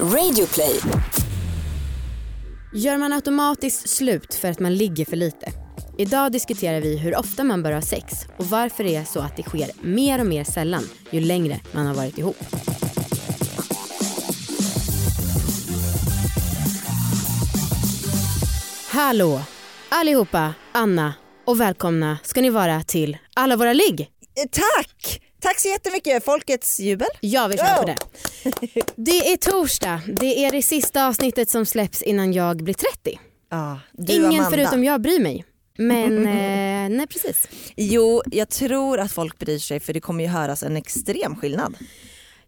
Radioplay. Gör man automatiskt slut för att man ligger för lite? Idag diskuterar vi hur ofta man bör ha sex och varför det är så att det sker mer och mer sällan ju längre man har varit ihop. Hallå allihopa, Anna och välkomna ska ni vara till alla våra ligg. Eh, Tack! Tack så jättemycket. Folkets jubel. Ja, vi kör på det. Det är torsdag. Det är det sista avsnittet som släpps innan jag blir 30. Ja, du Ingen Amanda. förutom jag bryr mig. Men eh, nej precis. Jo, jag tror att folk bryr sig för det kommer ju höras en extrem skillnad.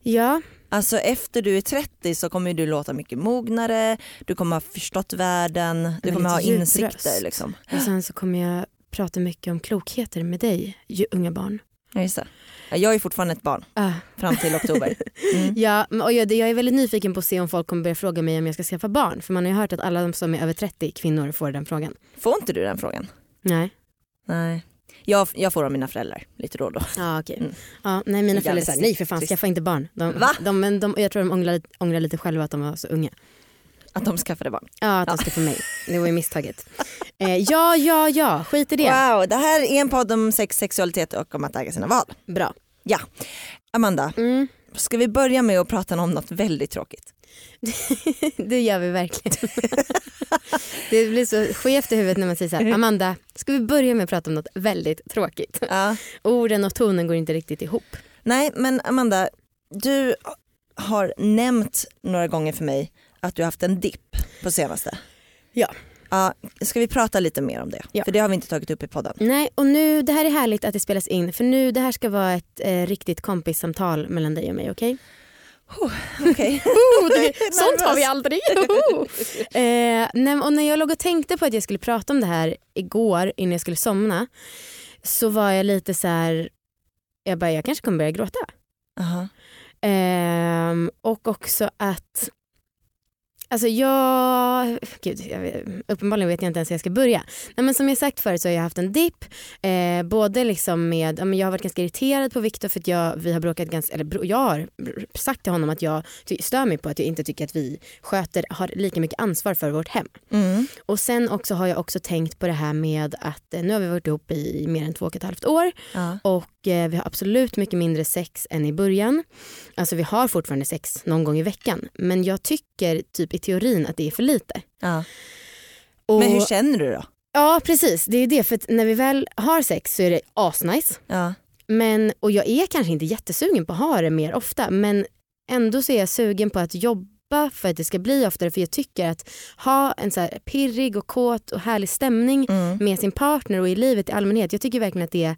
Ja, Alltså efter du är 30 så kommer du låta mycket mognare, du kommer ha förstått världen, du kommer ha insikter. Liksom. och sen så kommer jag prata mycket om klokheter med dig, unga barn. Ja, just det. Ja, Jag är fortfarande ett barn Ah. fram till oktober. Mm. Ja, och jag, jag är väldigt nyfiken på att se om folk kommer börja fråga mig om jag ska skaffa barn. För man har ju hört att alla de som är över 30 kvinnor får den frågan. Får inte du den frågan? Nej. Nej. Jag, jag får av mina föräldrar lite då och då. Ja, okej. Mm. Ja, nej, mina föräldrar säger nej för fan skaffa inte barn. De, Va? De, men de, jag tror de ångrar, ångrar lite själva att de var så unga. Att de skaffade barn. Ja, att de ska få mig. Det var ju misstaget. Eh, ja, ja, ja, skit i det. Wow, det här är en podd om sex, sexualitet och om att äga sina val. Bra. Ja, Amanda, Mm, ska vi börja med att prata om något väldigt tråkigt? det gör vi verkligen. det blir så skevt i huvudet när man säger så här, Amanda, ska vi börja med att prata om något väldigt tråkigt? Ja. Orden och tonen går inte riktigt ihop. Nej men Amanda, du har nämnt några gånger för mig att du har haft en dipp på senaste. Ja. Ja, ska vi prata lite mer om det? Ja. För det har vi inte tagit upp i podden. Nej, och nu, det här är härligt att det spelas in för nu, det här ska vara ett eh, riktigt kompissamtal mellan dig och mig, okej? Okej. Oh, det, sånt har vi aldrig. Eh, och när jag låg och tänkte på att jag skulle prata om det här igår innan jag skulle somna så var jag lite så här, jag bara jag kanske kommer börja gråta. Aha. Ehm, och också att Alltså jag, gud, jag uppenbarligen vet jag inte ens hur jag ska börja. Nej, men som jag sagt förut så har jag haft en dipp. Eh, både liksom med, ja, men jag har varit ganska irriterad på Viktor för att jag, vi har bråkat ganska, eller jag har sagt till honom att jag stör mig på att jag inte tycker att vi sköter, har lika mycket ansvar för vårt hem. Mm. Och sen också har jag också tänkt på det här med att eh, nu har vi varit ihop i mer än två och ett halvt år Ja. och eh, vi har absolut mycket mindre sex än i början. Alltså vi har fortfarande sex någon gång i veckan men jag tycker typ i teorin att det är för lite. Ja. Och, Men hur känner du då? Ja precis, det är det för att när vi väl har sex så är det asnice. Ja. Men, och jag är kanske inte jättesugen på att ha det mer ofta men ändå så är jag sugen på att jobba för att det ska bli oftare för jag tycker att ha en så här pirrig och kåt och härlig stämning Mm. med sin partner och i livet i allmänhet. Jag tycker verkligen att det är,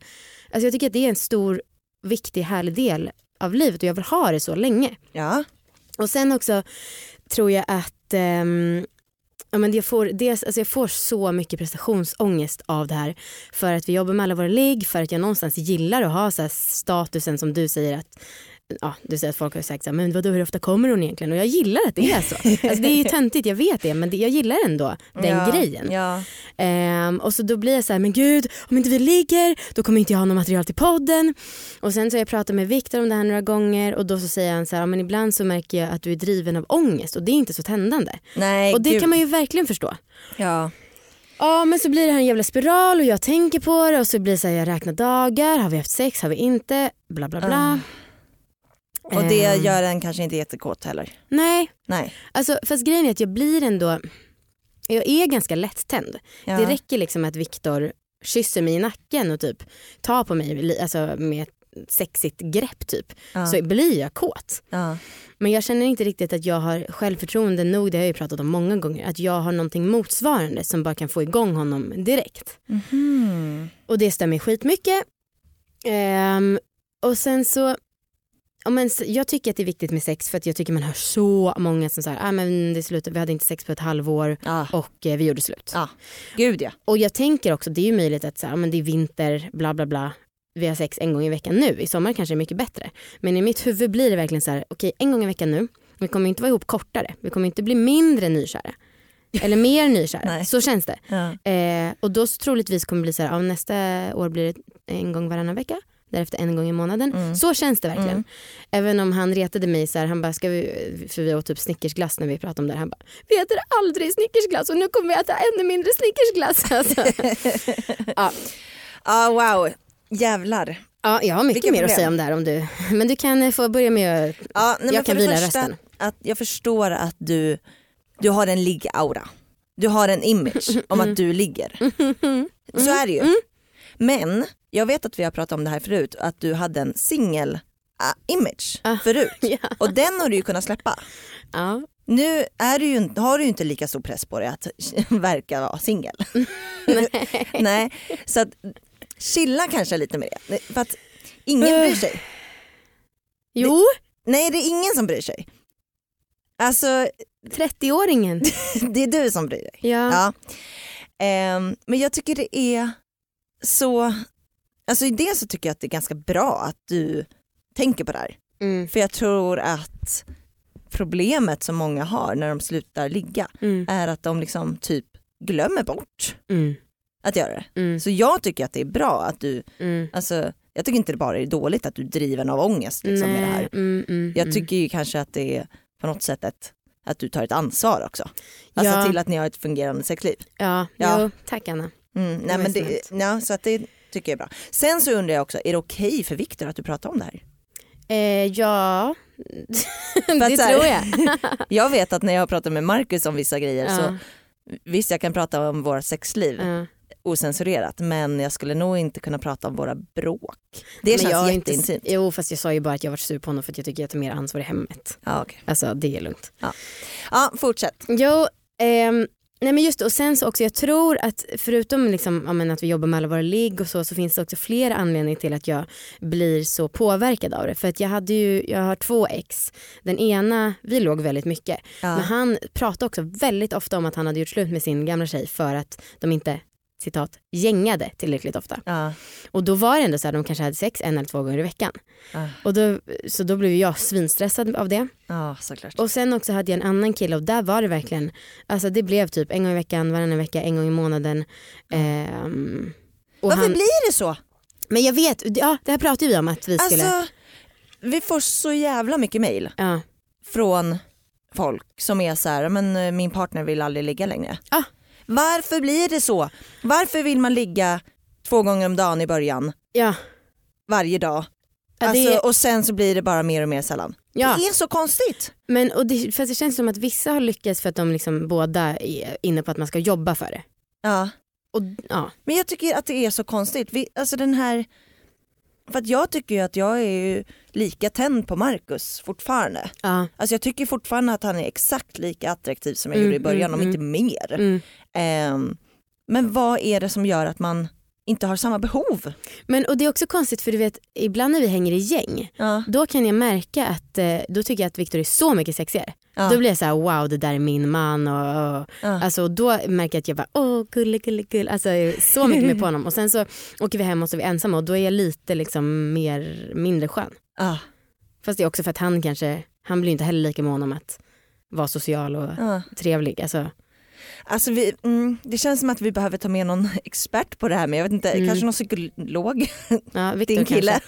alltså jag tycker att det är en stor, viktig, härlig del av livet och jag vill ha det så länge. Ja. Och sen också tror jag att ehm, ja, men jag, får, dels, alltså jag får så mycket prestationsångest av det här. För att vi jobbar med alla våra ligg, för att jag någonstans gillar att ha så statusen som du säger att Ja, du säger att folk har sagt så här, men vadå, hur ofta kommer hon egentligen? Och jag gillar att det är så. Alltså det är ju töntigt, jag vet det, men det, jag gillar ändå den ja. grejen. Ja. Ehm, och så då blir jag så här, men gud om inte vi ligger då kommer inte jag ha något material till podden. Och sen så har jag pratat med Viktor om det här några gånger och då så säger han så här, "Ja, men ibland så märker jag att du är driven av ångest och det är inte så tändande. Nej, och det gud. kan man ju verkligen förstå. Ja. Ja men så blir det här en jävla spiral och jag tänker på det och så blir det så här, jag räknar dagar, har vi haft sex, har vi inte, bla bla bla. Ah. Och det Ehm, gör en kanske inte jättekåt heller. Nej, Nej. alltså fast grejen är att jag blir ändå, jag är ganska lättänd. Ja. Det räcker liksom att Viktor kysser mig i nacken och typ tar på mig alltså med ett sexigt grepp typ. Ja. Så blir jag kåt. Ja. Men jag känner inte riktigt att jag har självförtroende nog, det har jag ju pratat om många gånger, att jag har någonting motsvarande som bara kan få igång honom direkt. Mhm. Och det stämmer skitmycket. Ehm, och sen så, ja, men jag tycker att det är viktigt med sex för att jag tycker man hör så många som säger ah, men det slutade, vi hade inte sex på ett halvår Ja. och eh, vi gjorde slut. ja. Gud ja. Och jag tänker också, det är ju möjligt att så här, ja, men det är vinter, bla bla bla. Vi har sex en gång i veckan nu, i sommar kanske det är mycket bättre. Men i mitt huvud blir det verkligen så här, okej en gång i veckan nu, vi kommer inte vara ihop kortare, vi kommer inte bli mindre nykära. Eller mer nykära, så känns det. ja. Eh, och då så troligtvis kommer det bli så här, ja, nästa år blir det en gång varannan vecka. Därefter en gång i månaden. Mm. Så känns det verkligen. Mm. Även om han retade mig så här, han bara, ska vi, för vi åt typ snickersglass när vi pratade om det här. Han bara, vi äter aldrig snickersglass och nu kommer vi äta ännu mindre snickersglass. Alltså. ja. Ah, wow, jävlar. ja, jag har mycket Vilka mer att problem. säga om det här om du, men du kan eh, få börja med att, Ja, nej, jag kan vila första, rösten. Att jag förstår att du, du har en ligg-aura. Du har en image om att du ligger. Så är det ju. Men jag vet att vi har pratat om det här förut, att du hade en singel-image Ah. förut. ja. Och den har du ju kunnat släppa. Ja. Nu är du ju, har du ju inte lika stor press på dig att verka vara singel. Nej. Så att chilla kanske lite med det. För att ingen bryr sig. Jo, Nej det är ingen som bryr sig. Alltså 30-åringen. det är du som bryr dig. Ja. Ja. Ehm, men jag tycker det är så, alltså i det så tycker jag att det är ganska bra att du tänker på det här. Mm, För jag tror att problemet som många har när de slutar ligga mm, är att de liksom typ glömmer bort mm, att göra det. mm, Så jag tycker att det är bra att du, mm. alltså jag tycker inte det bara är dåligt att du är driven av ångest liksom, med det här. Mm, Jag tycker ju kanske att det är på något sätt ett, att du tar ett ansvar också. Alltså Ja. till att ni har ett fungerande sexliv. Ja, Ja. Jo, tack Anna. Mm, nej, men det, ja, så att det tycker jag är bra. Sen så undrar jag också, är det okej för Viktor att du pratar om det här? Eh, ja, att det så tror jag. Jag vet att när jag pratar med Marcus om vissa grejer så ja, visst jag kan prata om våra sexliv ja. osensurerat men jag skulle nog inte kunna prata om våra bråk. Det Men känns inte- jätteintimt. Jo fast jag sa ju bara att jag var sur på honom för att jag tycker jag tar mer ansvar i hemmet. Ja, okej. Alltså det är lugnt. ja fortsätt. Jo, ehm, nej men just det. och sen så också jag tror att förutom liksom, ja, men att vi jobbar med alla våra ligg och så så finns det också flera anledningar till att jag blir så påverkad av det. För att jag hade ju, jag har två ex. Den ena, vi låg väldigt mycket. Men Ja. han pratade också väldigt ofta om att han hade gjort slut med sin gamla tjej för att de inte citat gängade tillräckligt ofta. Ja. Och då var det ändå så att de kanske hade sex en eller två gånger i veckan. Ja. Och då, så då blev jag svinstressad av det. ja. Och sen också hade jag en annan kille och där var det verkligen, alltså det blev typ en gång i veckan, varannan vecka, en gång i månaden. Ehm, Varför han, blir det så? men jag vet, ja det här pratade vi om att vi skulle, Alltså, vi får så jävla mycket mail från folk som är så här, men eh, min partner vill aldrig ligga längre. Ah. Varför blir det så? Varför vill man ligga två gånger om dagen i början, ja, varje dag? Ja, det- Alltså, och sen så blir det bara mer och mer sällan. ja. Det är så konstigt. Men och det, fast det känns som att vissa har lyckats för att de liksom båda är inne på att man ska jobba för det. Ja. Och, ja, Men jag tycker att det är så konstigt. Vi, alltså den här, för att jag tycker ju att jag är ju lika tänd på Marcus fortfarande. ja, Alltså jag tycker fortfarande att han är exakt lika attraktiv som jag Mm, gjorde i början, mm, om inte mer. mm. Ehm, men vad är det som gör att man inte har samma behov? Men och det är också konstigt för du vet ibland när vi hänger i gäng Ja. då kan jag märka att eh, då tycker jag att Viktor är så mycket sexigare. Ja. Då blir jag så här wow det där är min man och, och Ja. alltså, då märker jag att jag bara åh gulle gulle gulle alltså så mycket med på honom och sen så åker vi hem och så är vi ensamma och då är jag lite liksom mer mindre skön. Ja. Fast det är också för att han kanske, han blir inte heller lika mån om att vara social och Ja. trevlig. Alltså, Alltså vi, mm, det känns som att vi behöver ta med någon expert på det här men jag vet inte, Mm. kanske någon psykolog, ja, Viktor din kille.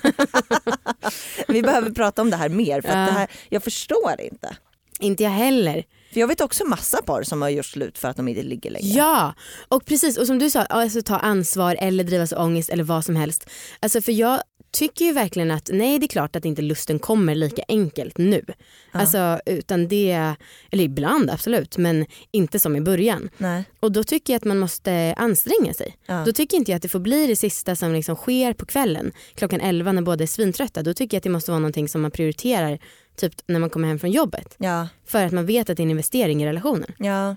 vi behöver prata om det här mer för Ja. det här, jag förstår inte. Inte jag heller. För jag vet också massa par som har gjort slut för att de inte ligger längre. Ja, och precis och som du sa, alltså, ta ansvar eller drivas av ångest eller vad som helst. Alltså för jag tycker ju verkligen att nej det är klart att inte lusten kommer lika enkelt nu. Alltså utan det, eller ibland absolut men inte som i början. Nej. Och då tycker jag att man måste anstränga sig. Ja. Då tycker inte jag att det får bli det sista som liksom sker på kvällen klockan 11 när båda är svintrötta. Då tycker jag att det måste vara någonting som man prioriterar typ när man kommer hem från jobbet. Ja. För att man vet att det är en investering i relationen. Ja.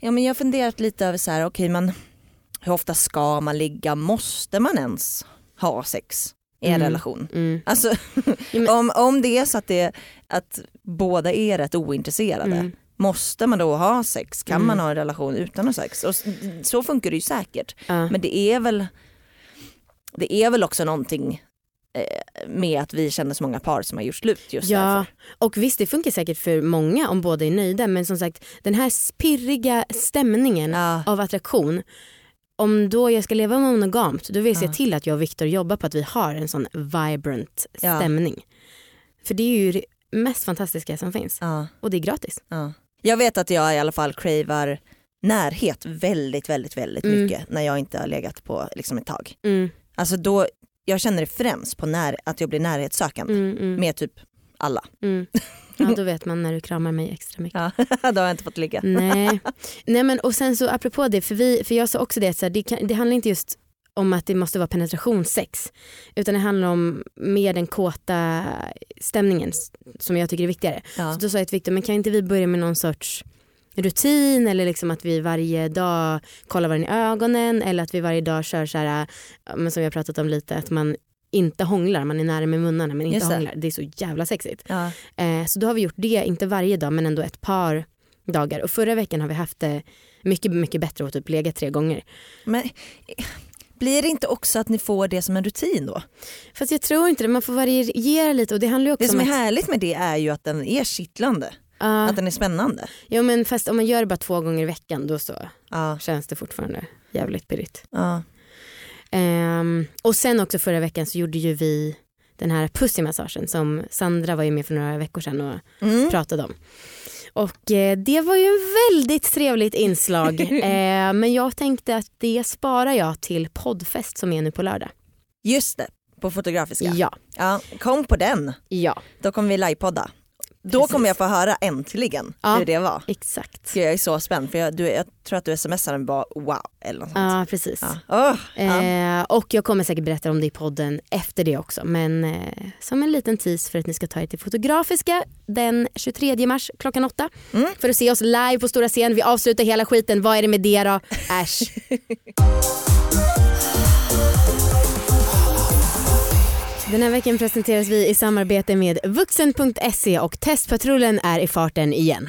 ja men jag har funderat lite över så här, okej men hur ofta ska man ligga? Måste man ens ha sex i en Mm. relation? Mm. Alltså om, om det är så att, det, att båda är rätt ointresserade, Mm. måste man då ha sex? Kan Mm. man ha en relation utan att ha sex? Och så funkar det ju säkert. Ja. Men det är väl, det är väl också någonting eh, med att vi känner så många par som har gjort slut just Ja, därför. och visst det funkar säkert för många om båda är nöjda men som sagt den här pirriga stämningen Ja. av attraktion om då jag ska leva monogamt då vill jag se till att jag och Viktor jobbar på att vi har en sån vibrant stämning. För det är ju det mest fantastiska som finns och det är gratis. ja. Jag vet att jag i alla fall cravar närhet väldigt väldigt väldigt Mm. mycket när jag inte har legat på liksom ett tag. Mm, Alltså då, jag känner det främst på när, att jag blir närhetssökande mm, mm, med typ alla. Ja då vet man när du kramar mig extra mycket. Ja, då har jag inte fått ligga. Nej. Nej men och sen så apropå det, för, vi, för jag sa också det att så här, det, kan, det handlar inte just om att det måste vara penetrationssex utan det handlar om mer den kåta stämningen som jag tycker är viktigare. Ja. Så då sa jag till Victor, men kan inte vi börja med någon sorts rutin eller liksom att vi varje dag kollar varandra i ögonen eller att vi varje dag kör så här, men som vi har pratat om lite, att man inte hånglar, man är nära med munnarna men inte Just hånglar. Det är så jävla sexigt. Ja. Eh, så då har vi gjort det, inte varje dag men ändå ett par dagar. Och förra veckan har vi haft det mycket, mycket bättre och typ legat tre gånger. Men eh, blir det inte också att ni får det som en rutin då? Fast jag tror inte det, man får variera lite och det handlar ju också Det som om är att... härligt med det är ju att den är kittlande, Ja, att den är spännande. ja, men fast om man gör det bara två gånger i veckan då så Ja, känns det fortfarande jävligt pirrigt. ja. Ehm, och sen också förra veckan så gjorde ju vi den här pussymassagen som Sandra var ju med för några veckor sedan och Mm. pratade om. Och eh, det var ju en väldigt trevligt inslag. eh, men jag tänkte att det sparar jag till poddfest som är nu på lördag. Just det, på Fotografiska. Ja. Ja, kom på den, Ja, då kommer vi livepodda. Då Precis. kommer jag få höra äntligen Ja. hur det var. exakt. Gud, Jag är så spänd för jag, du, jag tror att du smsade mig bara wow eller något sånt. Ja, precis. Ja. Ja. Eh, och jag kommer säkert berätta om det i podden efter det också. Men eh, som en liten tease för att ni ska ta er till Fotografiska den 23 mars klockan åtta. Mm. För att se oss live på stora scen. Vi avslutar hela skiten. Vad är det med det då? Äsch. Den här veckan presenteras vi i samarbete med vuxen.se och testpatrullen är i farten igen.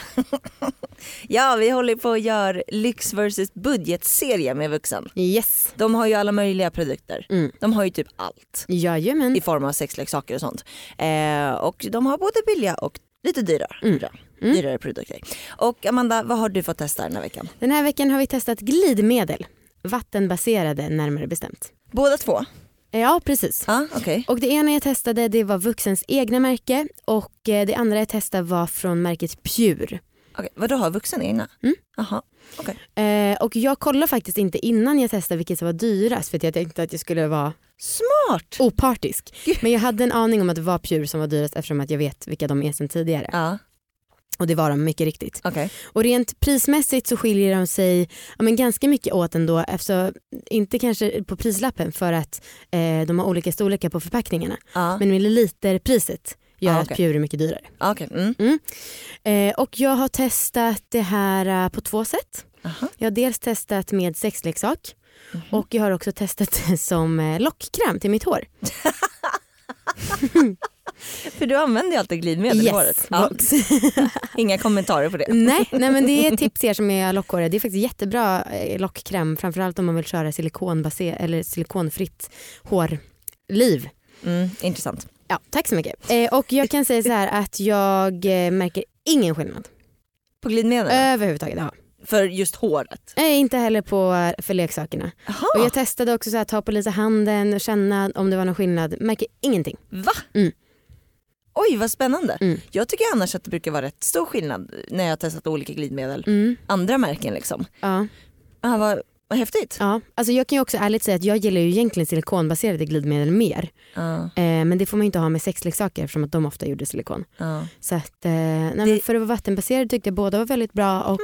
ja, vi håller på att göra lyx versus budgetserie med vuxen. Yes. De har ju alla möjliga produkter. Mm. De har ju typ allt Jajamän. i form av sexleksaker och sånt. Eh, och de har både billiga och lite dyrare, Mm. Mm. dyrare produkter. Och Amanda, vad har du fått testa den här veckan? Den här veckan har vi testat glidmedel. Vattenbaserade närmare bestämt. Båda två? Ja precis. Ja, okej. Och det ena jag testade det var Vuxens egna märke och eh, det andra jag testade var från märket Pure. Okej, Vadå, har vuxen egna? Mm. Jaha. Eh, och jag kollade faktiskt inte innan jag testade vilket som var dyrast för att jag tänkte att jag skulle vara Smart! opartisk. Men jag hade en aning om att det var Pure som var dyrast eftersom att jag vet vilka de är sedan tidigare. Ja, Och det var de mycket riktigt. okej. Och rent prismässigt så skiljer de sig ja, men ganska mycket åt ändå. Alltså, inte kanske på prislappen för att eh, de har olika storlekar på förpackningarna. Ja, Men milliliterpriset gör Ah, att okej. Pure är mycket dyrare. okej. Mm. Eh, och jag har testat det här eh, på två sätt. Aha. Jag har dels testat med sexleksak Mhm. och jag har också testat det som eh, lockkräm till mitt hår. För du använder ju alltid glidmedel i håret. Ja, inga kommentarer på det. nej, nej men det är ett tips till er som är lockhåriga. Det är faktiskt jättebra eh, lockkräm framförallt om man vill köra eller silikonfritt hårliv. Mm, intressant. Ja, tack så mycket. Eh, och jag kan säga så här att jag eh, märker ingen skillnad På glidmedel? överhuvudtaget. Ja. För just håret? Nej, inte heller på, för leksakerna. Och jag testade också så här, ta på lite handen och känna om det var någon skillnad. Märker ingenting. va? Mm. Oj vad spännande. Mm. Jag tycker annars att det brukar vara rätt stor skillnad när jag har testat olika glidmedel. Mm. Andra märken liksom. Ja. Ah, vad, vad häftigt. Ja. Alltså jag kan ju också ärligt säga att jag gillar ju egentligen silikonbaserade glidmedel mer. Ja, Eh, men det får man ju inte ha med sexleksaker eftersom att de ofta gjorde silikon. ja. Så att, eh, nej, Det- för att vara vattenbaserade tyckte jag båda var väldigt bra och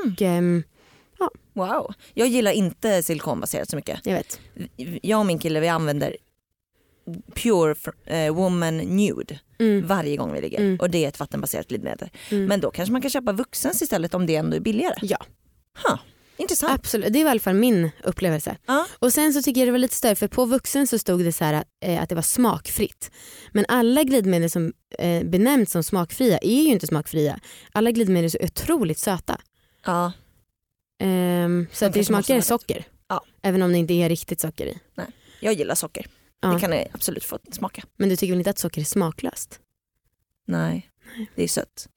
Wow. Jag gillar inte silikonbaserat så mycket. jag vet. Jag och min kille vi använder Pure eh, Woman Nude Mm. varje gång vi ligger Mm. och det är ett vattenbaserat glidmedel. Mm. Men då kanske man kan köpa vuxens istället om det ändå är billigare. Ja. Ha, intressant. Absolut, det var i alla fall min upplevelse. Ja. Och sen så tycker jag det var lite större för på vuxen så stod det så här eh, att det var smakfritt. Men alla glidmedel som eh, benämns som smakfria är ju inte smakfria. Alla glidmedel är så otroligt söta. Ja. Ehm, så det smakar socker. Ja. Även om det inte är riktigt socker i. Jag gillar socker. Ja. Det kan jag absolut få smaka. Men du tycker väl inte att socker är smaklöst? Nej, det är sött.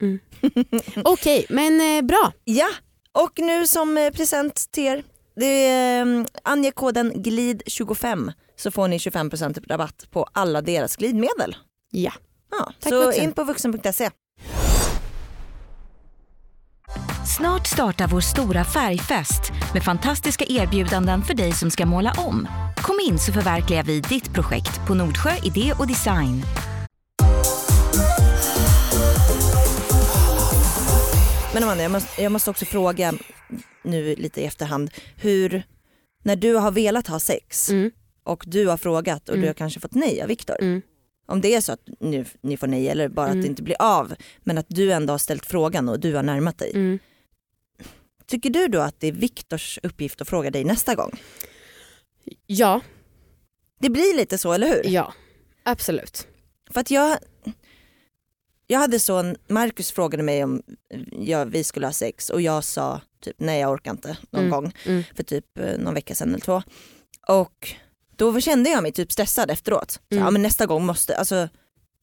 Okej, men eh, bra. Ja, och nu som eh, present till er um, ange koden GLID25 så får ni 25% rabatt på alla deras glidmedel. Ja. Ja, Tack, så vuxen. in på vuxen.se. Snart startar vår stora färgfest med fantastiska erbjudanden för dig som ska måla om. Kom in så förverkligar vi ditt projekt på Nordsjö Idé och Design. Men Amanda, jag måste, jag måste också fråga nu lite i efterhand, hur, när du har velat ha sex Mm. och du har frågat och Mm. du har kanske fått nej av Viktor. Mm. Om det är så att nu, ni får nej eller bara Mm. att det inte blir av men att du ändå har ställt frågan och du har närmat dig. Tycker du då att det är Viktors uppgift att fråga dig nästa gång? Ja, Det blir lite så eller hur? ja. Absolut. För att jag, jag hade så, en- Marcus frågade mig om jag, vi skulle ha sex och jag sa typ nej jag orkar inte någon Mm, gång mm. för typ eh, någon vecka sedan eller två. Och då kände jag mig typ stressad efteråt. Så, Mm. ja, men nästa gång måste, alltså,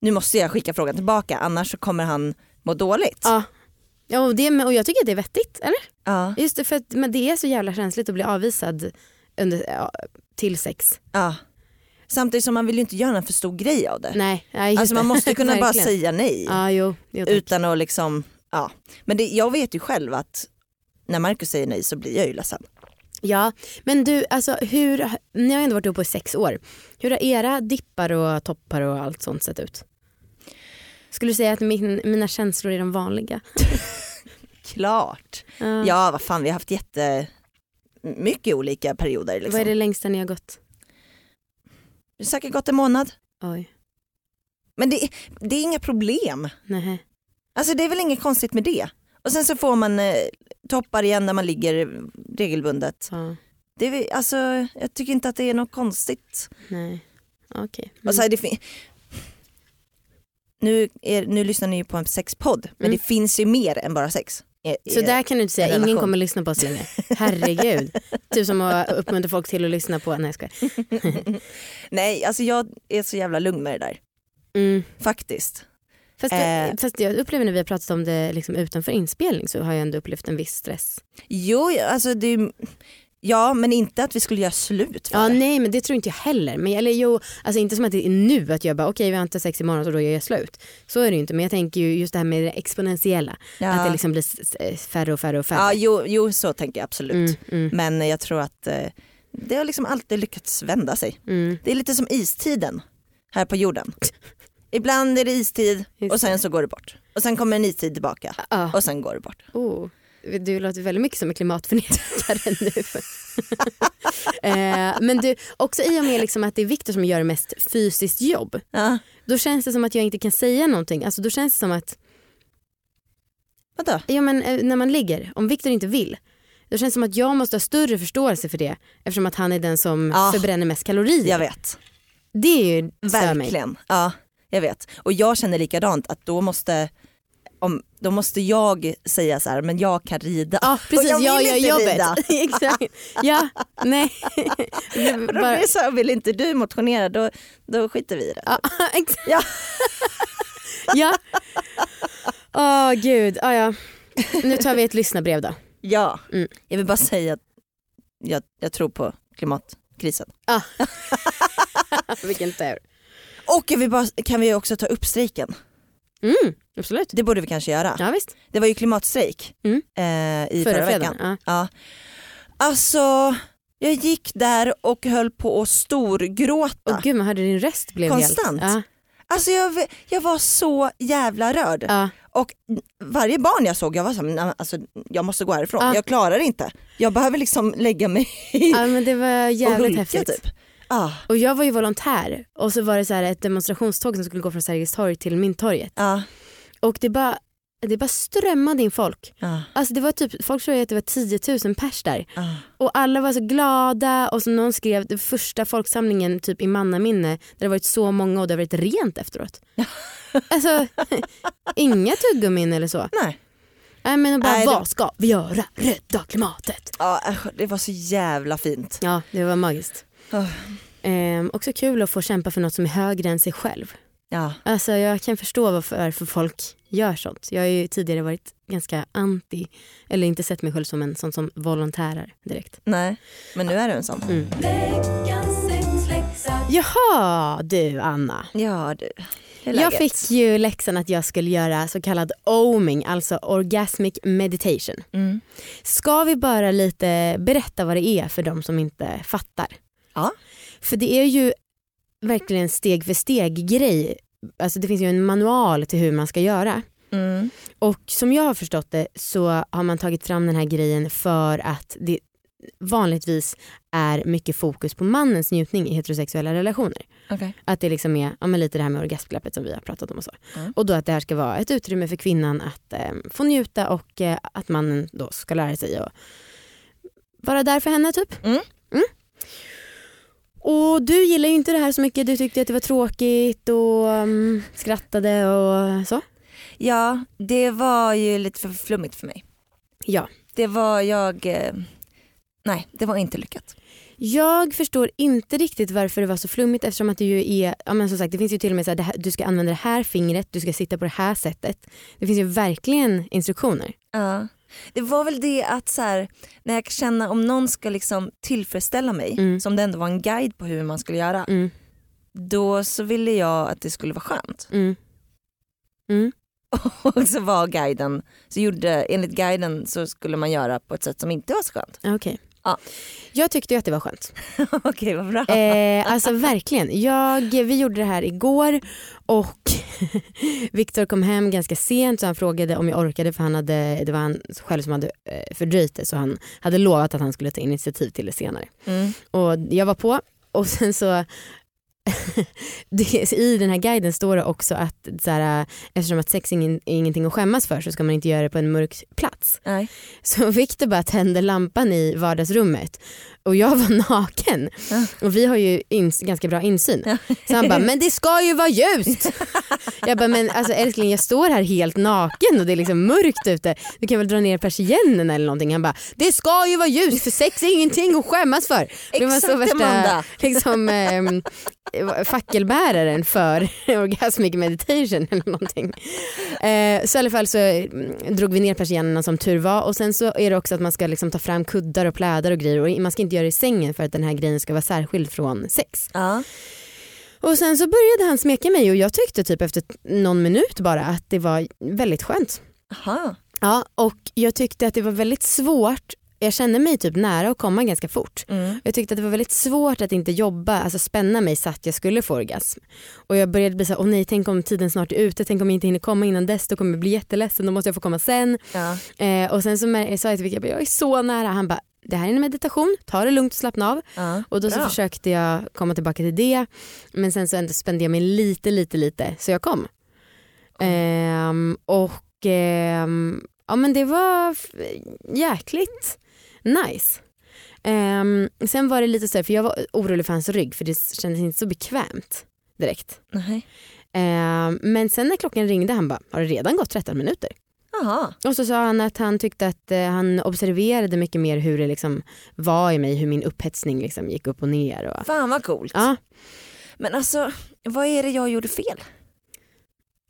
nu måste jag skicka frågan tillbaka annars kommer han må dåligt. Ja. Ja, och, det, och jag tycker att det är vettigt, eller? Ja, Just det, för att, men det är så jävla känsligt att bli avvisad under, ja, till sex. ja. Samtidigt som man vill ju inte göra en för stor grej av det. Nej, nej alltså man måste kunna bara säga nej. Ja, jo. jo utan att liksom, ja. Men det, jag vet ju själv att när Marcus säger nej så blir jag ju ledsen. Ja, men du, alltså hur, ni har ändå varit ihop i sex år. Hur har era dippar och toppar och allt sånt sett ut? Skulle du säga att min, mina känslor är de vanliga? Klart. Ja. Ja vad fan vi har haft jätte mycket olika perioder. Liksom. Vad är det längsta ni har gått? Det har säkert gått en månad. Oj, Men det, det är inga problem. nej. Alltså det är väl inget konstigt med det. Och sen så får man eh, toppar igen när man ligger regelbundet. Ja, Det är, alltså, jag tycker inte att det är något konstigt. nej. Okej. Och så Mm. är det fin- nu, är, nu lyssnar ni ju på en sexpodd men Mm. det finns ju mer än bara sex. I- Så där kan du inte säga, ingen kommer lyssna på oss längre. Herregud. typ som att uppmuntra folk till att lyssna på, nej jag. Nej alltså jag är så jävla lugn med det där. mm. Faktiskt. Fast, Eh. fast jag upplever när vi har pratat om det liksom utanför inspelning så har jag ändå upplevt en viss stress. Jo alltså det är, ja men inte att vi skulle göra slut för Ja det. nej men det tror inte jag heller. Men, eller jo, alltså inte som att det är nu att jag bara okej vi har inte sex imorgon så då gör jag slut. Så är det ju inte men jag tänker ju just det här med det exponentiella. Ja. Att det liksom blir s- färre och färre och färre. ja jo, jo så tänker jag absolut. mm, mm, Men jag tror att eh, det har liksom alltid lyckats vända sig. mm. Det är lite som istiden här på jorden. Ibland är det istid Just och sen det. så går det bort. Och sen kommer en istid tillbaka Ja. och sen går det bort. Oh, du låter väldigt mycket som en klimatförnekare nu. eh, men du, också i och med liksom att det är Viktor som gör mest fysiskt jobb. Ja. Då känns det som att jag inte kan säga någonting. Alltså då känns det som att Vadå? ja, men, eh, när man ligger, om Viktor inte vill. Då känns det som att jag måste ha större förståelse för det eftersom att han är den som Ja. förbränner mest kalorier. Jag vet. Det är ju stör mig. Verkligen. Ja, jag vet. Och jag känner likadant att då måste, om, då måste jag säga så här, men jag kan rida. Ja precis, Och jag, vill gör inte jobbet. rida. Exakt. Ja, nej. Då bara- blir så här, vill inte du motionera då, då skiter vi i det. Ja, exakt. Ja. ja. Åh gud, ah, ja. Nu tar vi ett lyssnarbrev då. Ja, Mm. jag vill bara säga att jag, jag tror på klimatkrisen. Vilken tur. Och jag vill bara, kan vi också ta upp strejken? Mm, absolut. Det borde vi kanske göra. Ja visst. Det var ju klimatstrejk Mm. eh, i förra, Förra veckan. Ja. Ja. Alltså, jag gick där och höll på att storgråta. Åh gud man hörde din röst blev Konstant. helt... Alltså jag, jag var så jävla rörd. Ja. Ja. Och varje barn jag såg, jag var så här, "Nej, men alltså, jag måste gå härifrån. Ja. Jag klarar det inte. Jag behöver liksom lägga mig ja men det var och jävligt hulka häftigt. typ. Ah, Och jag var ju volontär och så var det så här ett demonstrationståg som skulle gå från Sergels torg till Mynttorget. ah, Och det bara, det bara strömmade in folk. ah, Alltså det var typ, folk tror att det var 10 000 pers där. ah. Och alla var så glada och så någon skrev den första folksamlingen typ i mannaminne där det varit så många och det har varit rent efteråt. alltså inga tuggummin eller så. Nej. Nej men bara Nej, det- vad ska vi göra? Rädda klimatet. Ja, det var så jävla fint. Ja det var magiskt. Ah. Ehm, också kul att få kämpa för något som är högre än sig själv. Ja. Alltså jag kan förstå varför, folk gör sånt. Jag har ju tidigare varit ganska anti, eller inte sett mig själv som en sån som volontärer direkt. Nej, men nu är du en sån. Mm. Jaha du Anna. Ja du. Jag fick ju läxan att jag skulle göra så kallad oming, alltså orgasmic meditation. Mm. Ska vi bara lite berätta vad det är för de som inte fattar? Ja. För det är ju verkligen steg för steg grej. Alltså det finns ju en manual till hur man ska göra. Mm. Och som jag har förstått det så har man tagit fram den här grejen för att det vanligtvis är mycket fokus på mannens njutning i heterosexuella relationer. Okej. Att det liksom är ja, lite det här med orgasmglappet som vi har pratat om och så. Mm. Och då att det här ska vara ett utrymme för kvinnan att eh, få njuta och eh, att mannen då ska lära sig att vara där för henne typ. Mm. Och du gillar ju inte det här så mycket, du tyckte att det var tråkigt och um, skrattade och så. Ja, det var ju lite för flummigt för mig. Ja. Det var jag, eh, nej det var inte lyckat. Jag förstår inte riktigt varför det var så flummigt eftersom att det ju är, ja men som sagt det finns ju till och med så här, här, du ska använda det här fingret, du ska sitta på det här sättet. Det finns ju verkligen instruktioner. Ja. Det var väl det att så här, när jag känner om någon ska liksom tillfredsställa mig, Mm. som det ändå var en guide på hur man skulle göra, Mm, då så ville jag att det skulle vara skönt. mm. Mm. Och så var guiden, så gjorde, enligt guiden så skulle man göra på ett sätt som inte var så skönt. Okej. Ja. Jag tyckte ju att det var skönt. Okej vad bra. Eh, alltså verkligen. Jag, vi gjorde det här igår och Viktor kom hem ganska sent så han frågade om jag orkade för han hade, det var han själv som hade eh, fördröjt det så han hade lovat att han skulle ta initiativ till det senare. Mm. Och jag var på och sen så I den här guiden står det också att så här, eftersom att sex är ingen, är ingenting att skämmas för så ska man inte göra det på en mörk plats. Nej. Så Victor bara tände lampan i vardagsrummet och jag var naken. Ja. Och vi har ju ganska bra insyn. Ja. Så han bara, men det ska ju vara ljust. jag bara, men alltså älskling jag står här helt naken och det är liksom mörkt ute. Du kan väl dra ner persiennen eller någonting. Han bara, det ska ju vara ljust för sex är ingenting att skämmas för. Det var så Amanda. liksom, ehm, fackelbäraren för orgasmic meditation eller någonting. Eh, så i alla fall så mm, drog vi ner persiennerna som tur var och sen så är det också att man ska liksom ta fram kuddar och plädar och grejer och man ska inte det i sängen för att den här grejen ska vara särskild från sex. Ja. Och sen så började han smeka mig och jag tyckte typ efter någon minut bara att det var väldigt skönt. Aha. Ja, och jag tyckte att det var väldigt svårt jag kände mig typ nära att komma ganska fort. Mm. Jag tyckte att det var väldigt svårt att inte jobba, alltså spänna mig så att jag skulle få orgasm. Och jag började bli så här, åh nej tänk om tiden snart är ute, tänk om jag inte hinner komma innan dess, då kommer jag bli jätteledsen, då måste jag få komma sen. Ja. Eh, och sen så sa jag till bara, jag är så nära, han bara, det här är en meditation, ta det lugnt och slappna av. Ja. Och då så försökte jag komma tillbaka till det, men sen så spände jag mig lite, lite, lite, så jag kom. Ehm, och ehm, ja men det var jäkligt nice. Ehm, sen var det lite så här, för jag var orolig för hans rygg för det kändes inte så bekvämt direkt. Ehm, men sen när klockan ringde han bara, har det redan gått 13 minuter? Jaha. Och så sa han att han tyckte att eh, han observerade mycket mer hur det liksom var i mig, hur min upphetsning liksom gick upp och ner. Och, Fan vad coolt. ja, Men alltså vad är det jag gjorde fel?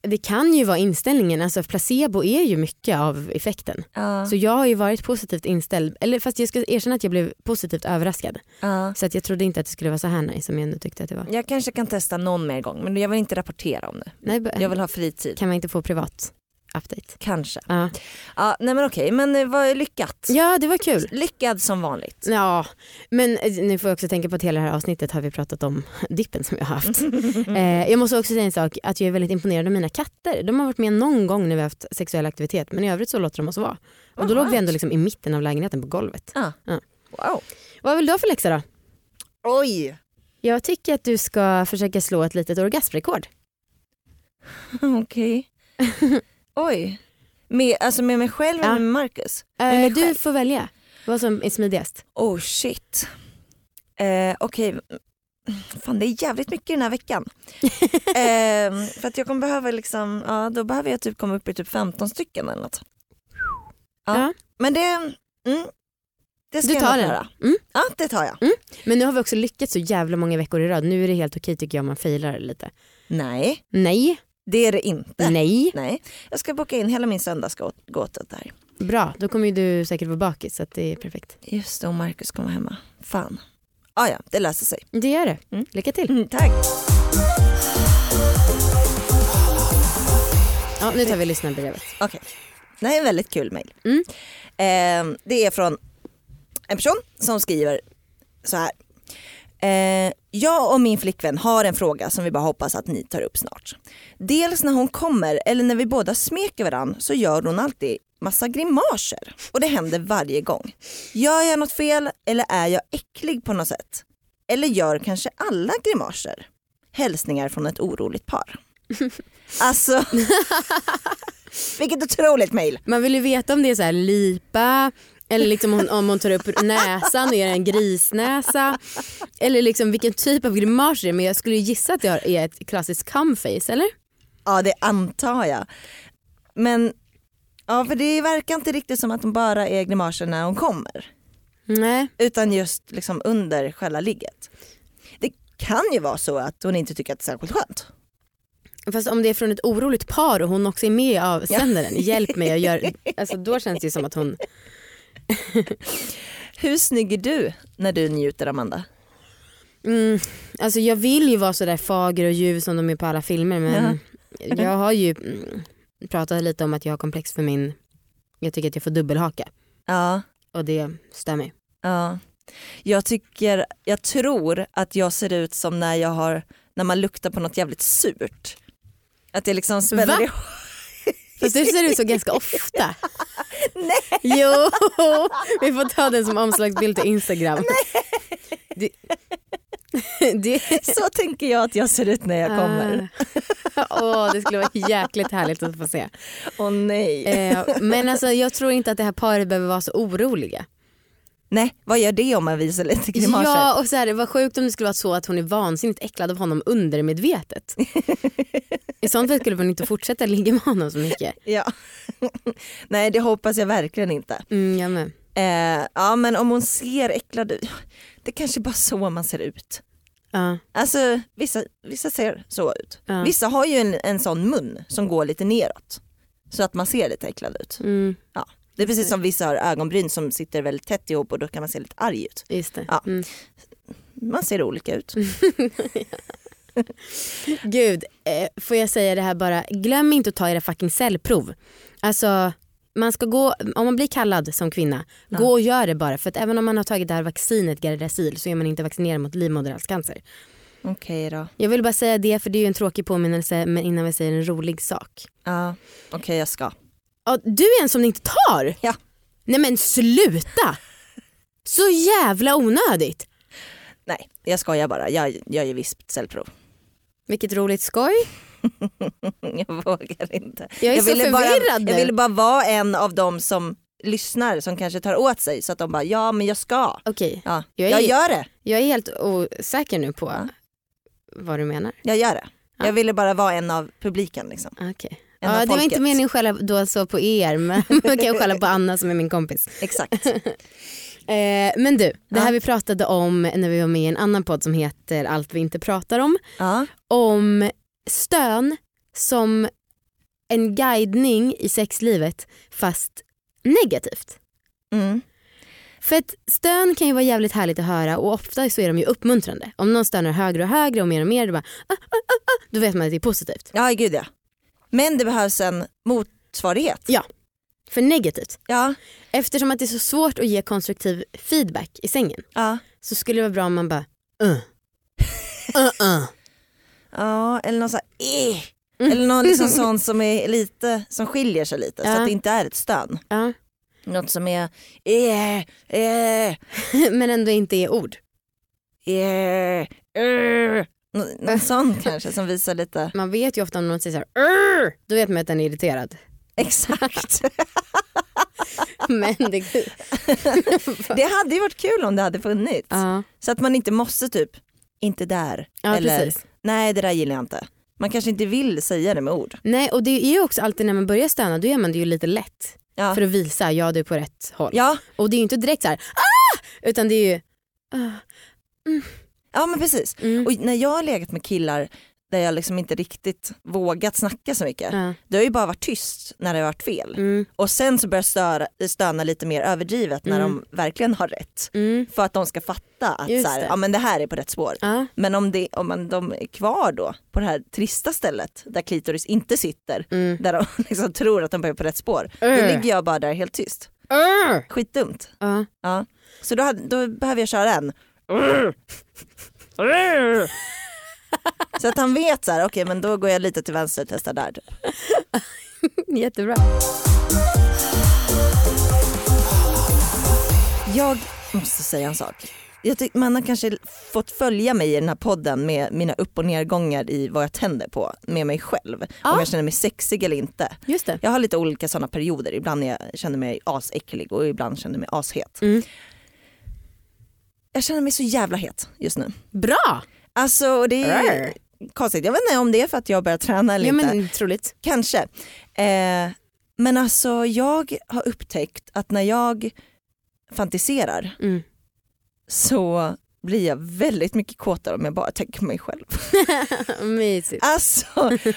det kan ju vara inställningen, alltså placebo är ju mycket av effekten. Ja. Så jag har ju varit positivt inställd, eller fast jag ska erkänna att jag blev positivt överraskad. Ja. Så att jag trodde inte att det skulle vara så här nice som jag nu tyckte att det var. Jag kanske kan testa någon mer gång men jag vill inte rapportera om det. Nej, Jag vill ha fritid. Kan man inte få privat update? Kanske. Ja, Ja, nej men okej, men eh, vad är lyckat? ja det var kul. Lyckad som vanligt. Ja, men eh, nu får jag också tänka på att hela det här avsnittet har vi pratat om dippen som jag har haft. eh, jag måste också säga en sak, att jag är väldigt imponerad av mina katter. De har varit med någon gång när vi har haft sexuell aktivitet men i övrigt så låter de oss vara. Och då All låg vi ändå liksom i mitten av lägenheten på golvet. Ja. Ja. Wow. Vad vill du ha för läxa då? Oj. Jag tycker att du ska försöka slå ett litet orgasmrekord. Okej. Oj. Med, alltså med mig själv Ja. eller med Marcus? Eh, mig du själv? får välja vad som är smidigast. Oh shit. Eh, Okej, fan det är jävligt mycket den här veckan. eh, för att jag kommer behöva liksom, ja då behöver jag typ komma upp i typ 15 stycken eller något. Ja. Ja. Men det, mm, det ska Du jag tar den. göra. Mm. Ja det tar jag. Men nu har vi också lyckats så jävla många veckor i rad. Nu är det helt okej tycker jag om man failar lite. Nej Nej, det är det inte. nej. Nej. Jag ska boka in hela min söndagsgåta där. Bra, då kommer ju du säkert vara bakis så att det är perfekt. Just det och Marcus kommer hemma. Fan. Ah, ja det löser sig. Det gör det. Mm. Lycka till. Mm, tack. Ja, nu tar vi lyssnarbrevet. Okej. Det här är en väldigt kul mejl. Mm. Eh, det är från en person som skriver så här. Eh, jag och min flickvän har en fråga som vi bara hoppas att ni tar upp snart. Dels när hon kommer eller när vi båda smeker varandra så gör hon alltid massa grimaser och det händer varje gång. Gör jag något fel eller är jag äcklig på något sätt? Eller gör kanske alla grimaser? Hälsningar från ett oroligt par. Alltså, vilket otroligt mejl. Man vill ju veta om det är så här lipa eller liksom hon, om hon tar upp näsan och gör en grisnäsa. Eller liksom vilken typ av grimas det är. Men jag skulle gissa att det är ett klassiskt cumface eller? Ja det antar jag. Men ja, för det verkar inte riktigt som att hon bara är grimaser när hon kommer. Nej. Utan just liksom under själva ligget. Det kan ju vara så att hon inte tycker att det är särskilt skönt. Fast om det är från ett oroligt par och hon också är med av sändaren, hjälp mig, jag gör, alltså då känns det som att hon Hur snygg är du när du njuter Amanda? Mm, alltså jag vill ju vara sådär fager och ljuv som de är på alla filmer men jag har ju mm, pratat lite om att jag har komplex för min, jag tycker att jag får dubbelhaka Ja, och det mig. ja. Jag tycker, jag tror att jag ser ut som när jag har, när man luktar på något jävligt surt. Att jag liksom smäller ihop. Fast du ser ut så ganska ofta. Nej. Jo, vi får ta den som omslagsbild till Instagram. Det, det, Så tänker jag att jag ser ut när jag kommer. Ah. Åh, det skulle vara jäkligt härligt att få se. Åh nej. Eh, men alltså, jag tror inte att det här paret behöver vara så oroliga. Nej, vad gör det om man visar lite grimaser? Ja och så här, det var sjukt om det skulle vara så att hon är vansinnigt äcklad av honom undermedvetet. I sånt fall skulle hon inte fortsätta ligga med honom så mycket. Ja. Nej det hoppas jag verkligen inte. Mm, jag med. Eh, ja men om hon ser äcklad ut, det kanske bara så man ser ut. Ja, Alltså vissa, vissa ser så ut. ja. Vissa har ju en, en sån mun som går lite neråt. Så att man ser lite äcklad ut. Mm, Det är precis som vissa har ögonbryn som sitter väldigt tätt ihop och då kan man se lite arg ut. just det. Ja. Mm. Man ser olika ut. Gud, eh, får jag säga det här bara, glöm inte att ta era fucking cellprov. Alltså man ska gå, om man blir kallad som kvinna, Ja. gå och gör det bara för att även om man har tagit det här vaccinet Gardasil så är man inte vaccinerad mot livmoderhalscancer. Okej då. Jag vill bara säga det för det är ju en tråkig påminnelse men innan vi säger en rolig sak. Ja, okej jag ska. Ja, du är en som ni inte tar? Ja. Nej men sluta! Så jävla onödigt. Nej, jag skojar bara. Jag, jag gör visst cellprov. Vilket roligt skoj. Jag vågar inte. Jag är så ville bara, förvirrad nu. Jag ville bara vara en av dem som lyssnar som kanske tar åt sig så att de bara ja men jag ska. Okej, Ja, Jag jag, är- gör det. jag är helt osäker nu på Ja. vad du menar. Jag gör det. Ja. Jag ville bara vara en av publiken liksom. Okej. Ja, det var inte meningen att skälla då så på er men man kan skälla på Anna som är min kompis. Exakt. Eh, men du, det här Ja. vi pratade om när vi var med i en annan podd som heter Allt vi inte pratar om. Ja. Om stön som en guidning i sexlivet fast negativt. Mm. För att stön kan ju vara jävligt härligt att höra och ofta så är de ju uppmuntrande. Om någon stönar högre och högre och mer och mer då, bara, ah, ah, ah, ah, då vet man att det är positivt. ja gud ja. Men det behövs en motsvarighet. Ja. För negativt, Ja. eftersom att det är så svårt att ge konstruktiv feedback i sängen Ja. så skulle det vara bra om man bara uh. Uh, uh. ja eller någon sån här, eh. Mm. Eller någon liksom sån som är lite, som skiljer sig lite så Ja. att det inte är ett stön. Ja. Något som är eh, eh, Men ändå inte är ord. eh, eh. Nå- Någon sån kanske som visar lite, Man vet ju ofta om någon säger så här, då vet man att den är irriterad. exakt. Men det, Det hade ju varit kul om det hade funnits. ja, Så att man inte måste typ, inte där. ja eller precis. nej det där gillar jag inte. Man kanske inte vill säga det med ord. Nej och det är ju också alltid när man börjar stöna då gör man det ju lite lätt. Ja, För att visa, ja du är på rätt håll. ja Och det är ju inte direkt så här, ah! Utan det är ju... ah, Ja men precis. mm, Och när jag har legat med killar där jag liksom inte riktigt vågat snacka så mycket. ja, Det har ju bara varit tyst när det har varit fel. mm, Och sen så börjar störa, stöna lite mer överdrivet när Mm. de verkligen har rätt. mm, För att de ska fatta att Just så här, det. ja, men det här är på rätt spår. ja, Men om, det, om man, de är kvar då på det här trista stället där klitoris inte sitter, mm. där de liksom tror att de är på rätt spår, då Äh. ligger jag bara där helt tyst. Arr! Skitdumt. Ja. Ja. Så då, då behöver jag köra en. Så att han vet så här, okej men då går jag lite till vänster och testar där. Jättebra. Jag måste säga en sak. Jag tyck, man har kanske fått följa mig i den här podden med mina upp och nedgångar i vad jag tänder på med mig själv. Ja. Om jag känner mig sexig eller inte. Just det. Jag har lite olika sådana perioder. Ibland när jag känner mig asäcklig och ibland känner jag mig ashet. Mm. Jag känner mig så jävla het just nu. Bra! Alltså och det är Rör. konstigt. Jag vet inte om det är för att jag börjar träna eller Ja, inte. men troligt. Kanske. Eh, men alltså jag har upptäckt att när jag fantiserar Mm. så blir jag väldigt mycket kåtare om jag bara tänker på mig själv. Mysigt. Alltså,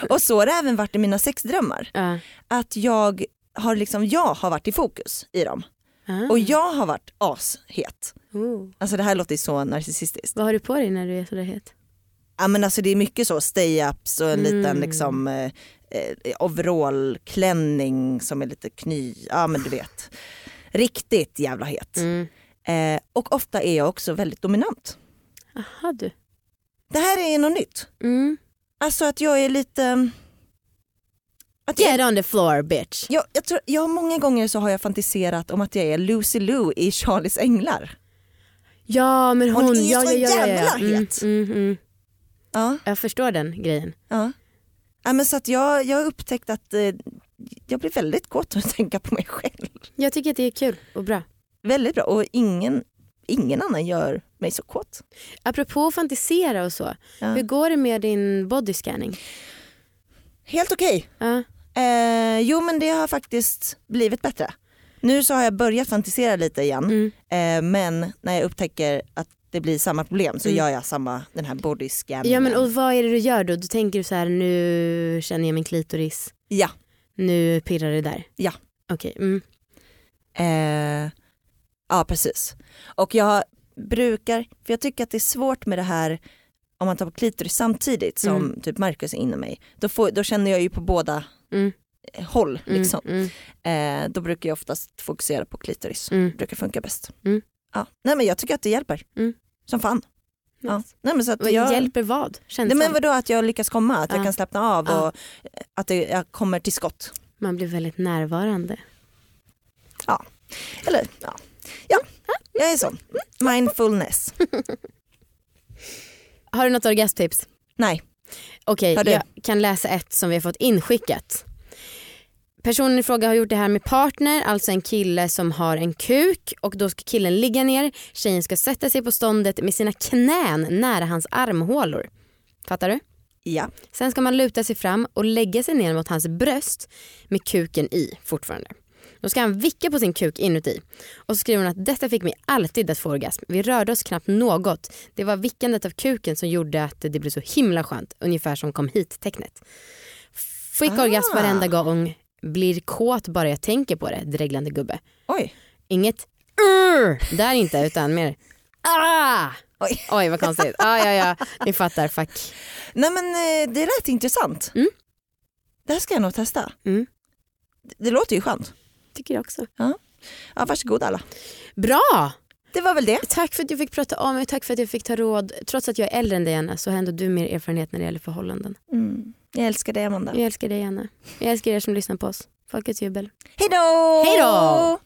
och så har det även varit i mina sexdrömmar. Ja. Att jag har, liksom, jag har varit i fokus i dem Ah. och jag har varit ashet. Oh. Alltså det här låter ju så narcissistiskt. Vad har du på dig när du är sådär het? Ja, men alltså, det är mycket så stay-ups och en Mm. liten liksom, eh, eh, overallklänning som är lite kny, ja men du vet. Riktigt jävla het. Mm. Eh, och ofta är jag också väldigt dominant. Aha du. Det här är något nytt. Mm. Alltså att jag är lite... Att jag, Get on the floor bitch. jag, jag, tror, jag många gånger så har jag fantiserat om att jag är Lucy Lou i Charlies Änglar. Ja men hon, Hon är ja, så ja, ja, ja, ja. jävla Mm, het. Mm, mm. Ja, Jag förstår den grejen. ja. ja men så att jag, jag har upptäckt att eh, jag blir väldigt av att tänka på mig själv. Jag tycker att det är kul och bra. Väldigt bra och ingen, ingen annan gör mig så kåt. Apropå att fantisera och så. Ja. Hur går det med din bodyscanning? Helt okej. Ja. Eh, jo men det har faktiskt blivit bättre. Nu så har jag börjat fantisera lite igen Mm. eh, men när jag upptäcker att det blir samma problem så Mm. gör jag samma den här body scanningen. ja men och vad är det du gör då? Då tänker du så här nu känner jag min klitoris. Ja. Nu pirrar det där. Ja. Okej. Mm. Eh, ja precis. Och jag brukar, för jag tycker att det är svårt med det här om man tar på klitoris samtidigt som Mm. typ Marcus är inne mig. Då, får, då känner jag ju på båda Mm. eh, håll. Mm. Liksom. Mm. Eh, då brukar jag oftast fokusera på klitoris. Mm. Brukar funka bäst. Mm. Ja. Nej men jag tycker att det hjälper. Mm. Som fan. Ja. Nice. Nej, men så att jag, Hjälper vad? Nej, Känslan? men vadå att jag lyckas komma, att jag Ja. kan slappna av Ja. och att det, jag kommer till skott. Man blir väldigt närvarande. Eller ja, ja jag är sån. Mindfulness. Har du något orgasmtips? Nej, Okej, du? jag kan läsa ett som vi har fått inskickat. Personen i fråga har gjort det här med partner, alltså en kille som har en kuk och då ska killen ligga ner, tjejen ska sätta sig på ståndet med sina knän nära hans armhålor. Fattar du? ja. Sen ska man luta sig fram och lägga sig ner mot hans bröst med kuken i fortfarande. Då ska han vicka på sin kuk inuti. Och så skriver hon att detta fick mig alltid att få orgasm. Vi rörde oss knappt något. Det var vickandet av kuken som gjorde att det blev så himla skönt. Ungefär som kom hit-tecknet. Fick Ah. orgasm varenda gång. Blir kåt bara jag tänker på det, dreglande gubbe. Oj. Inget "Urr", där inte utan mer ah! Oj. Oj vad konstigt. Ah, ja, ja. Ni fattar, fuck. Nej men eh, det lät intressant. Mm. Det här ska jag nog testa. Mm. Det, det låter ju skönt. Tycker jag också. Ja, varsågod alla. Bra! Det var väl det. Tack för att jag fick prata om mig, tack för att jag fick ta råd. Trots att jag är äldre än dig Anna så har ändå du mer erfarenhet när det gäller förhållanden. Mm. Jag älskar dig Amanda. Jag älskar dig Anna. Jag älskar er som lyssnar på oss. Folkets jubel. Hej då! Hej då!